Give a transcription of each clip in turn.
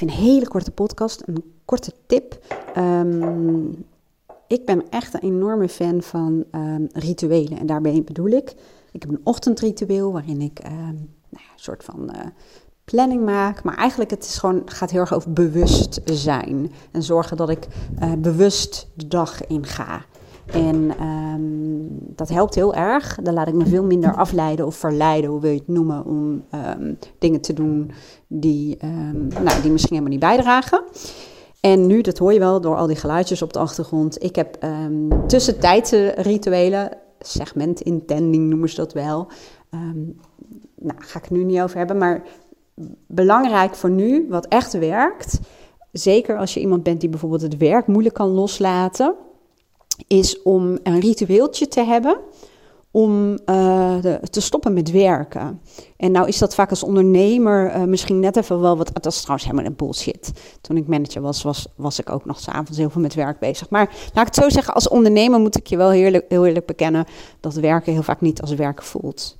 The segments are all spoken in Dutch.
een hele korte podcast, een korte tip. Ehm, ik ben echt een enorme fan van ehm, rituelen. En daarbij bedoel ik, ik heb een ochtendritueel waarin ik um, nou ja, een soort van uh, planning maak. Maar eigenlijk het is gewoon, gaat heel erg over bewust zijn. En zorgen dat ik uh, bewust de dag inga. En um, dat helpt heel erg. Dan laat ik me veel minder afleiden of verleiden, hoe wil je het noemen, om um, dingen te doen die, um, nou, die misschien helemaal niet bijdragen. En nu, dat hoor je wel door al die geluidjes op de achtergrond. Ik heb tussentijdse rituelen, segment intending noemen ze dat wel. nou, ga ik het nu niet over hebben, maar belangrijk voor nu, wat echt werkt. Zeker als je iemand bent die bijvoorbeeld het werk moeilijk kan loslaten is om een ritueeltje te hebben om de, te stoppen met werken. En nou is dat vaak als ondernemer uh, misschien net even wel wat... Dat is trouwens helemaal een bullshit. Toen ik manager was, was, was ik ook nog s'avonds heel veel met werk bezig. Maar laat ik het zo zeggen, als ondernemer moet ik je wel heerlijk, heel eerlijk bekennen... dat werken heel vaak niet als werk voelt.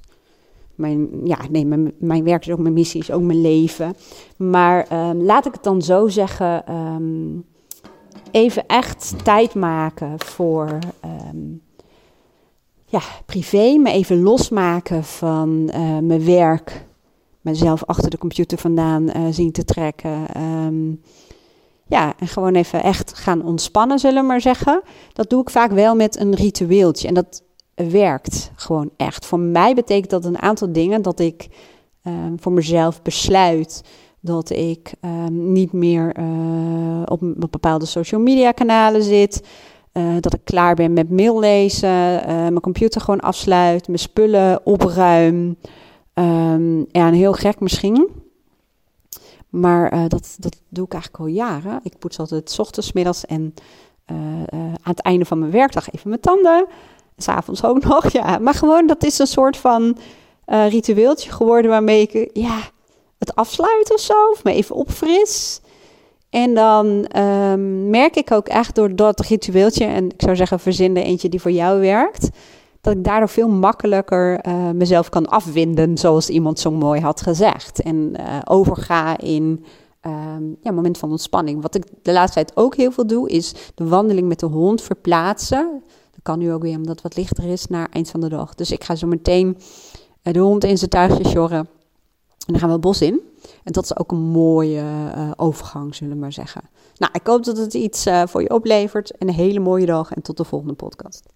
Mijn, ja, nee, mijn, mijn werk is ook mijn missie, is ook mijn leven. Maar um, laat ik het dan zo zeggen... Um, even echt tijd maken voor um, ja, privé, me even losmaken van uh, mijn werk, mezelf achter de computer vandaan uh, zien te trekken. Um, ja, en gewoon even echt gaan ontspannen, zullen we maar zeggen. Dat doe ik vaak wel met een ritueeltje. En dat werkt gewoon echt. Voor mij betekent dat een aantal dingen dat ik uh, voor mezelf besluit dat ik um, niet meer uh, op, bepaalde social media kanalen zit. Uh, dat ik klaar ben met mail lezen, uh, mijn computer gewoon afsluit, mijn spullen opruim. Um, ja, heel gek misschien. Maar dat, dat doe ik eigenlijk al jaren. Ik poets altijd s ochtends, middags en aan het einde van mijn werkdag even mijn tanden. S'avonds ook nog, ja. Maar gewoon, dat is een soort van ritueeltje geworden waarmee ik, ja afsluiten of zo, of me even opfris. En dan um, merk ik ook echt door dat ritueeltje, en ik zou zeggen, verzin er eentje die voor jou werkt, dat ik daardoor veel makkelijker uh, mezelf kan afwinden, zoals iemand zo mooi had gezegd. En uh, overga in um, ja, moment van ontspanning. Wat ik de laatste tijd ook heel veel doe, is de wandeling met de hond verplaatsen. Dat kan nu ook weer omdat het wat lichter is naar eind van de dag. Dus ik ga zo meteen uh, de hond in zijn tuigje sjorren. En dan gaan we het bos in. En dat is ook een mooie uh, overgang, zullen we maar zeggen. Nou, ik hoop dat het iets uh, voor je oplevert. En een hele mooie dag en tot de volgende podcast.